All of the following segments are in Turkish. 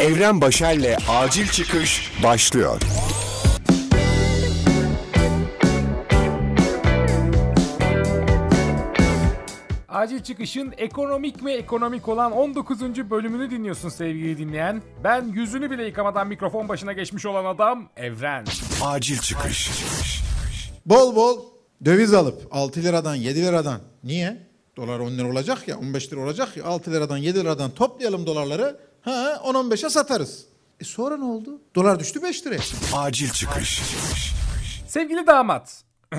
Evren Başer'le Acil Çıkış başlıyor. Acil Çıkış'ın ekonomik ve ekonomik olan 19. bölümünü dinliyorsun sevgili dinleyen. Ben yüzünü bile yıkamadan mikrofon başına geçmiş olan adam Evren. Acil Çıkış. Bol bol döviz alıp 6 liradan 7 liradan. Niye? Dolar 10 lira olacak ya 15 lira olacak ya 6 liradan 7 liradan toplayalım dolarları. Ha 10-15'e satarız. E sonra ne oldu? Dolar düştü 5 liraya. Acil Çıkış. Sevgili damat.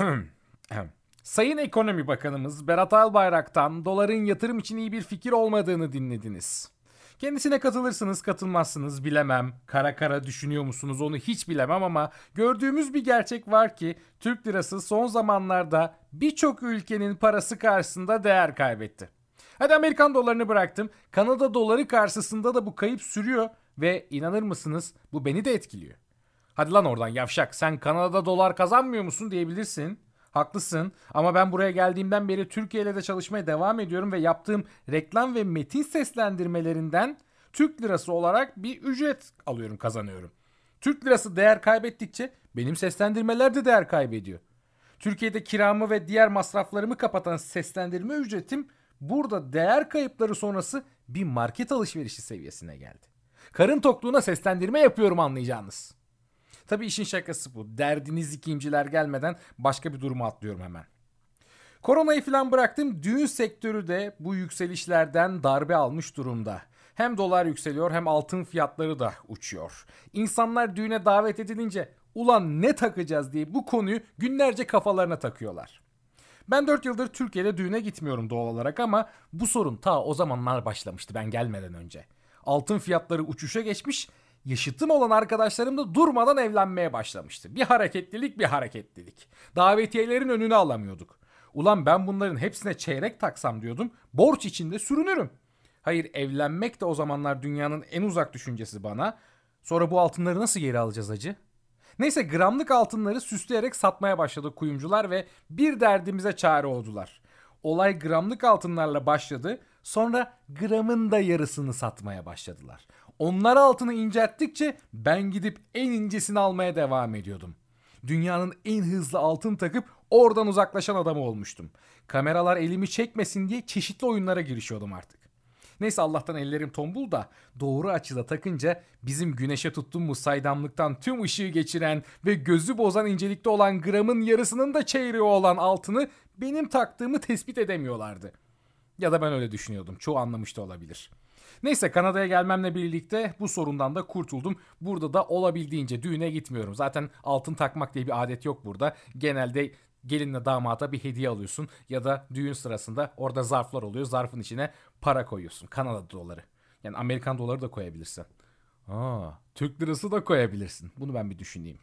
Sayın Ekonomi Bakanımız Berat Albayrak'tan doların yatırım için iyi bir fikir olmadığını dinlediniz. Kendisine katılırsınız katılmazsınız bilemem. Kara kara düşünüyor musunuz onu hiç bilemem ama gördüğümüz bir gerçek var ki Türk lirası son zamanlarda birçok ülkenin parası karşısında değer kaybetti. Hadi Amerikan dolarını bıraktım. Kanada doları karşısında da bu kayıp sürüyor ve inanır mısınız bu beni de etkiliyor. Hadi lan oradan yavşak sen Kanada'da dolar kazanmıyor musun diyebilirsin. Haklısın ama ben buraya geldiğimden beri Türkiye ile de çalışmaya devam ediyorum ve yaptığım reklam ve metin seslendirmelerinden Türk lirası olarak bir ücret alıyorum kazanıyorum. Türk lirası değer kaybettikçe benim seslendirmeler de değer kaybediyor. Türkiye'de kiramı ve diğer masraflarımı kapatan seslendirme ücretim burada değer kayıpları sonrası bir market alışverişi seviyesine geldi. Karın tokluğuna seslendirme yapıyorum anlayacağınız. Tabii işin şakası bu. Derdiniz ikinciler gelmeden başka bir duruma atlıyorum hemen. Koronayı falan bıraktım. Düğün sektörü de bu yükselişlerden darbe almış durumda. Hem dolar yükseliyor hem altın fiyatları da uçuyor. İnsanlar düğüne davet edilince ulan ne takacağız diye bu konuyu günlerce kafalarına takıyorlar. Ben 4 yıldır Türkiye'de düğüne gitmiyorum doğal olarak ama bu sorun ta o zamanlar başlamıştı ben gelmeden önce. Altın fiyatları uçuşa geçmiş yaşıtım olan arkadaşlarım da durmadan evlenmeye başlamıştı. Bir hareketlilik bir hareketlilik. Davetiyelerin önünü alamıyorduk. Ulan ben bunların hepsine çeyrek taksam diyordum. Borç içinde sürünürüm. Hayır evlenmek de o zamanlar dünyanın en uzak düşüncesi bana. Sonra bu altınları nasıl geri alacağız acı? Neyse gramlık altınları süsleyerek satmaya başladı kuyumcular ve bir derdimize çare oldular. Olay gramlık altınlarla başladı. Sonra gramın da yarısını satmaya başladılar. Onlar altını incelttikçe ben gidip en incesini almaya devam ediyordum. Dünyanın en hızlı altın takıp oradan uzaklaşan adamı olmuştum. Kameralar elimi çekmesin diye çeşitli oyunlara girişiyordum artık. Neyse Allah'tan ellerim tombul da doğru açıda takınca bizim güneşe tuttuğumuz saydamlıktan tüm ışığı geçiren ve gözü bozan incelikte olan gramın yarısının da çeyreği olan altını benim taktığımı tespit edemiyorlardı. Ya da ben öyle düşünüyordum. Çoğu anlamış da olabilir. Neyse Kanada'ya gelmemle birlikte bu sorundan da kurtuldum. Burada da olabildiğince düğüne gitmiyorum. Zaten altın takmak diye bir adet yok burada. Genelde gelinle damata bir hediye alıyorsun ya da düğün sırasında orada zarflar oluyor. Zarfın içine para koyuyorsun. Kanada doları. Yani Amerikan doları da koyabilirsin. Aa, Türk lirası da koyabilirsin. Bunu ben bir düşüneyim.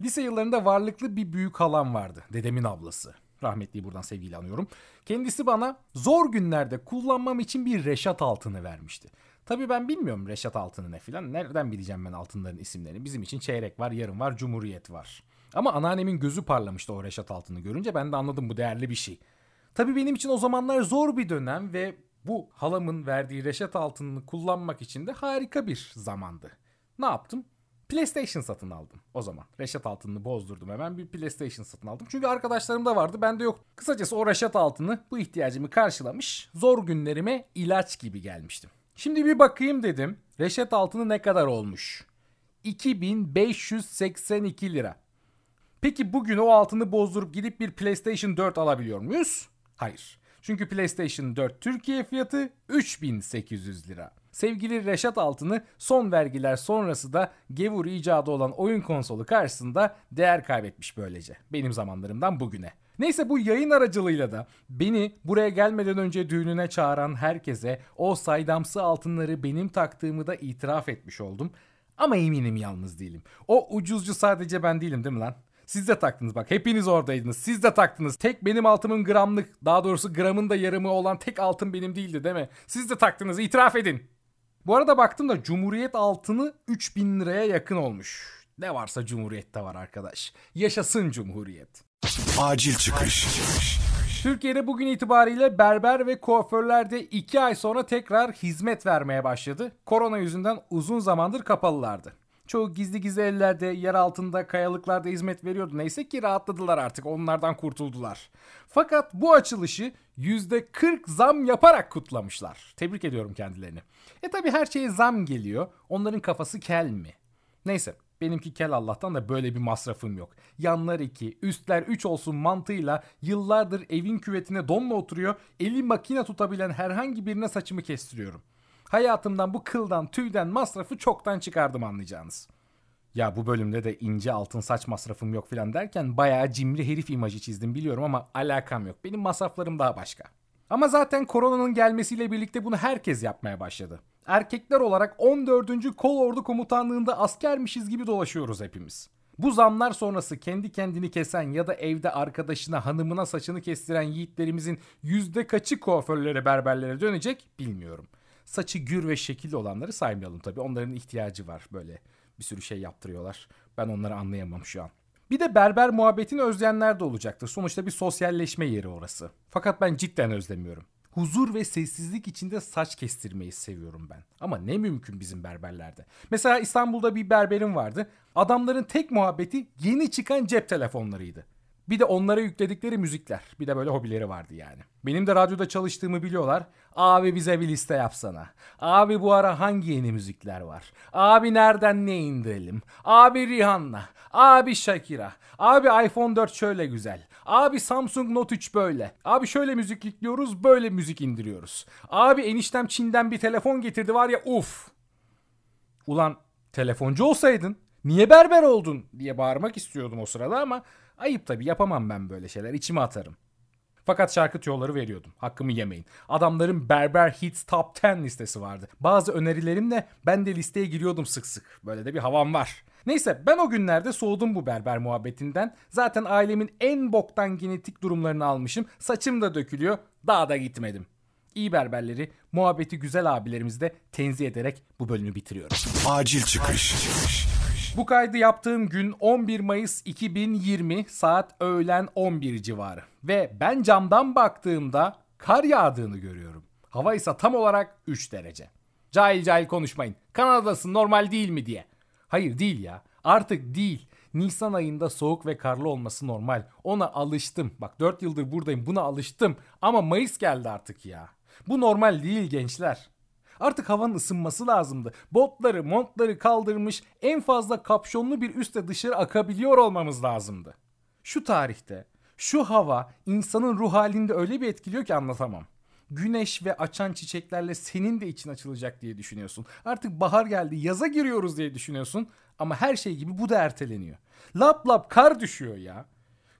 Lise yıllarında varlıklı bir büyük halam vardı. Dedemin ablası. Rahmetliyi buradan sevgiyle anıyorum. Kendisi bana zor günlerde kullanmam için bir reşat altını vermişti. Tabii ben bilmiyorum reşat altını ne filan. Nereden bileceğim ben altınların isimlerini? Bizim için çeyrek var, yarım var, cumhuriyet var. Ama anneannemin gözü parlamıştı o reşat altını görünce. Ben de anladım bu değerli bir şey. Tabii benim için o zamanlar zor bir dönem ve bu halamın verdiği reşat altınını kullanmak için de harika bir zamandı. Ne yaptım? PlayStation satın aldım o zaman. Reşat altını bozdurdum hemen bir PlayStation satın aldım. Çünkü arkadaşlarım da vardı bende yok. Kısacası o reşat altını bu ihtiyacımı karşılamış. Zor günlerime ilaç gibi gelmiştim. Şimdi bir bakayım dedim. Reşat altını ne kadar olmuş? 2582 lira. Peki bugün o altını bozdurup gidip bir PlayStation 4 alabiliyor muyuz? Hayır. Çünkü PlayStation 4 Türkiye fiyatı 3800 lira. Sevgili Reşat Altın'ı son vergiler sonrası da gevur icadı olan oyun konsolu karşısında değer kaybetmiş böylece. Benim zamanlarımdan bugüne. Neyse bu yayın aracılığıyla da beni buraya gelmeden önce düğününe çağıran herkese o saydamsı altınları benim taktığımı da itiraf etmiş oldum. Ama eminim yalnız değilim. O ucuzcu sadece ben değilim değil mi lan? Siz de taktınız bak hepiniz oradaydınız. Siz de taktınız. Tek benim altımın gramlık daha doğrusu gramın da yarımı olan tek altın benim değildi değil mi? Siz de taktınız itiraf edin. Bu arada baktım da Cumhuriyet altını 3000 liraya yakın olmuş. Ne varsa Cumhuriyet'te var arkadaş. Yaşasın Cumhuriyet. Acil çıkış. çıkış. Türkiye'de bugün itibariyle berber ve kuaförlerde 2 ay sonra tekrar hizmet vermeye başladı. Korona yüzünden uzun zamandır kapalılardı. Çoğu gizli gizli ellerde, yer altında, kayalıklarda hizmet veriyordu. Neyse ki rahatladılar artık, onlardan kurtuldular. Fakat bu açılışı %40 zam yaparak kutlamışlar. Tebrik ediyorum kendilerini. E tabi her şeye zam geliyor. Onların kafası kel mi? Neyse benimki kel Allah'tan da böyle bir masrafım yok. Yanlar 2, üstler 3 olsun mantığıyla yıllardır evin küvetine donla oturuyor, eli makine tutabilen herhangi birine saçımı kestiriyorum. Hayatımdan bu kıldan, tüyden masrafı çoktan çıkardım anlayacağınız. Ya bu bölümde de ince altın saç masrafım yok filan derken bayağı cimri herif imajı çizdim biliyorum ama alakam yok. Benim masraflarım daha başka. Ama zaten koronanın gelmesiyle birlikte bunu herkes yapmaya başladı. Erkekler olarak 14. Kol Ordu Komutanlığında askermişiz gibi dolaşıyoruz hepimiz. Bu zamlar sonrası kendi kendini kesen ya da evde arkadaşına hanımına saçını kestiren yiğitlerimizin yüzde kaçı kuaförlere berberlere dönecek bilmiyorum. Saçı gür ve şekilli olanları saymayalım tabii. Onların ihtiyacı var böyle bir sürü şey yaptırıyorlar. Ben onları anlayamam şu an. Bir de berber muhabbetini özleyenler de olacaktır. Sonuçta bir sosyalleşme yeri orası. Fakat ben cidden özlemiyorum. Huzur ve sessizlik içinde saç kestirmeyi seviyorum ben. Ama ne mümkün bizim berberlerde. Mesela İstanbul'da bir berberim vardı. Adamların tek muhabbeti yeni çıkan cep telefonlarıydı. Bir de onlara yükledikleri müzikler. Bir de böyle hobileri vardı yani. Benim de radyoda çalıştığımı biliyorlar. Abi bize bir liste yapsana. Abi bu ara hangi yeni müzikler var? Abi nereden ne indirelim? Abi Rihanna. Abi Shakira. Abi iPhone 4 şöyle güzel. Abi Samsung Note 3 böyle. Abi şöyle müzik yüklüyoruz böyle müzik indiriyoruz. Abi eniştem Çin'den bir telefon getirdi var ya uf. Ulan telefoncu olsaydın niye berber oldun diye bağırmak istiyordum o sırada ama ayıp tabii yapamam ben böyle şeyler içime atarım. Fakat şarkı tüyoları veriyordum. Hakkımı yemeyin. Adamların Berber Hits Top 10 listesi vardı. Bazı önerilerimle ben de listeye giriyordum sık sık. Böyle de bir havam var. Neyse ben o günlerde soğudum bu berber muhabbetinden. Zaten ailemin en boktan genetik durumlarını almışım. Saçım da dökülüyor. Daha da gitmedim. İyi berberleri, muhabbeti güzel abilerimizi de tenzih ederek bu bölümü bitiriyorum. Acil çıkış. Bu kaydı yaptığım gün 11 Mayıs 2020 saat öğlen 11 civarı. Ve ben camdan baktığımda kar yağdığını görüyorum. Hava ise tam olarak 3 derece. Cahil cahil konuşmayın. Kanada'sın normal değil mi diye. Hayır değil ya. Artık değil. Nisan ayında soğuk ve karlı olması normal. Ona alıştım. Bak 4 yıldır buradayım buna alıştım. Ama Mayıs geldi artık ya. Bu normal değil gençler. Artık havanın ısınması lazımdı. Botları, montları kaldırmış en fazla kapşonlu bir üstte dışarı akabiliyor olmamız lazımdı. Şu tarihte, şu hava insanın ruh halinde öyle bir etkiliyor ki anlatamam. Güneş ve açan çiçeklerle senin de için açılacak diye düşünüyorsun. Artık bahar geldi, yaza giriyoruz diye düşünüyorsun. Ama her şey gibi bu da erteleniyor. Lap lap kar düşüyor ya.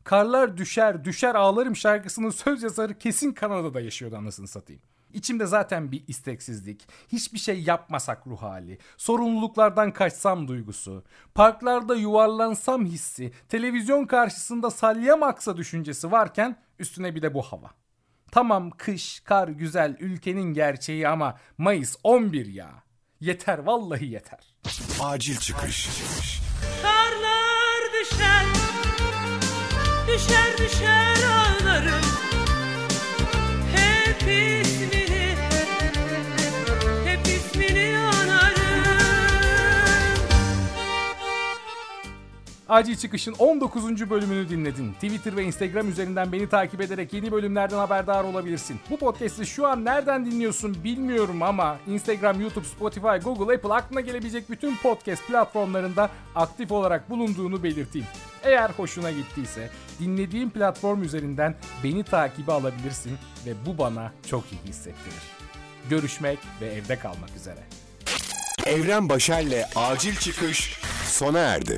Karlar düşer, düşer ağlarım şarkısının söz yazarı kesin Kanada'da yaşıyordu anasını satayım. İçimde zaten bir isteksizlik, hiçbir şey yapmasak ruh hali, sorumluluklardan kaçsam duygusu, parklarda yuvarlansam hissi, televizyon karşısında salyam aksa düşüncesi varken üstüne bir de bu hava. Tamam kış, kar güzel ülkenin gerçeği ama Mayıs 11 ya. Yeter vallahi yeter. Acil çıkış. Karlar düşer, düşer düşer ağlarım. Acil Çıkış'ın 19. bölümünü dinledin. Twitter ve Instagram üzerinden beni takip ederek yeni bölümlerden haberdar olabilirsin. Bu podcast'i şu an nereden dinliyorsun bilmiyorum ama Instagram, YouTube, Spotify, Google, Apple aklına gelebilecek bütün podcast platformlarında aktif olarak bulunduğunu belirteyim. Eğer hoşuna gittiyse dinlediğin platform üzerinden beni takibe alabilirsin ve bu bana çok iyi hissettirir. Görüşmek ve evde kalmak üzere. Evren Başer'le acil çıkış sona erdi.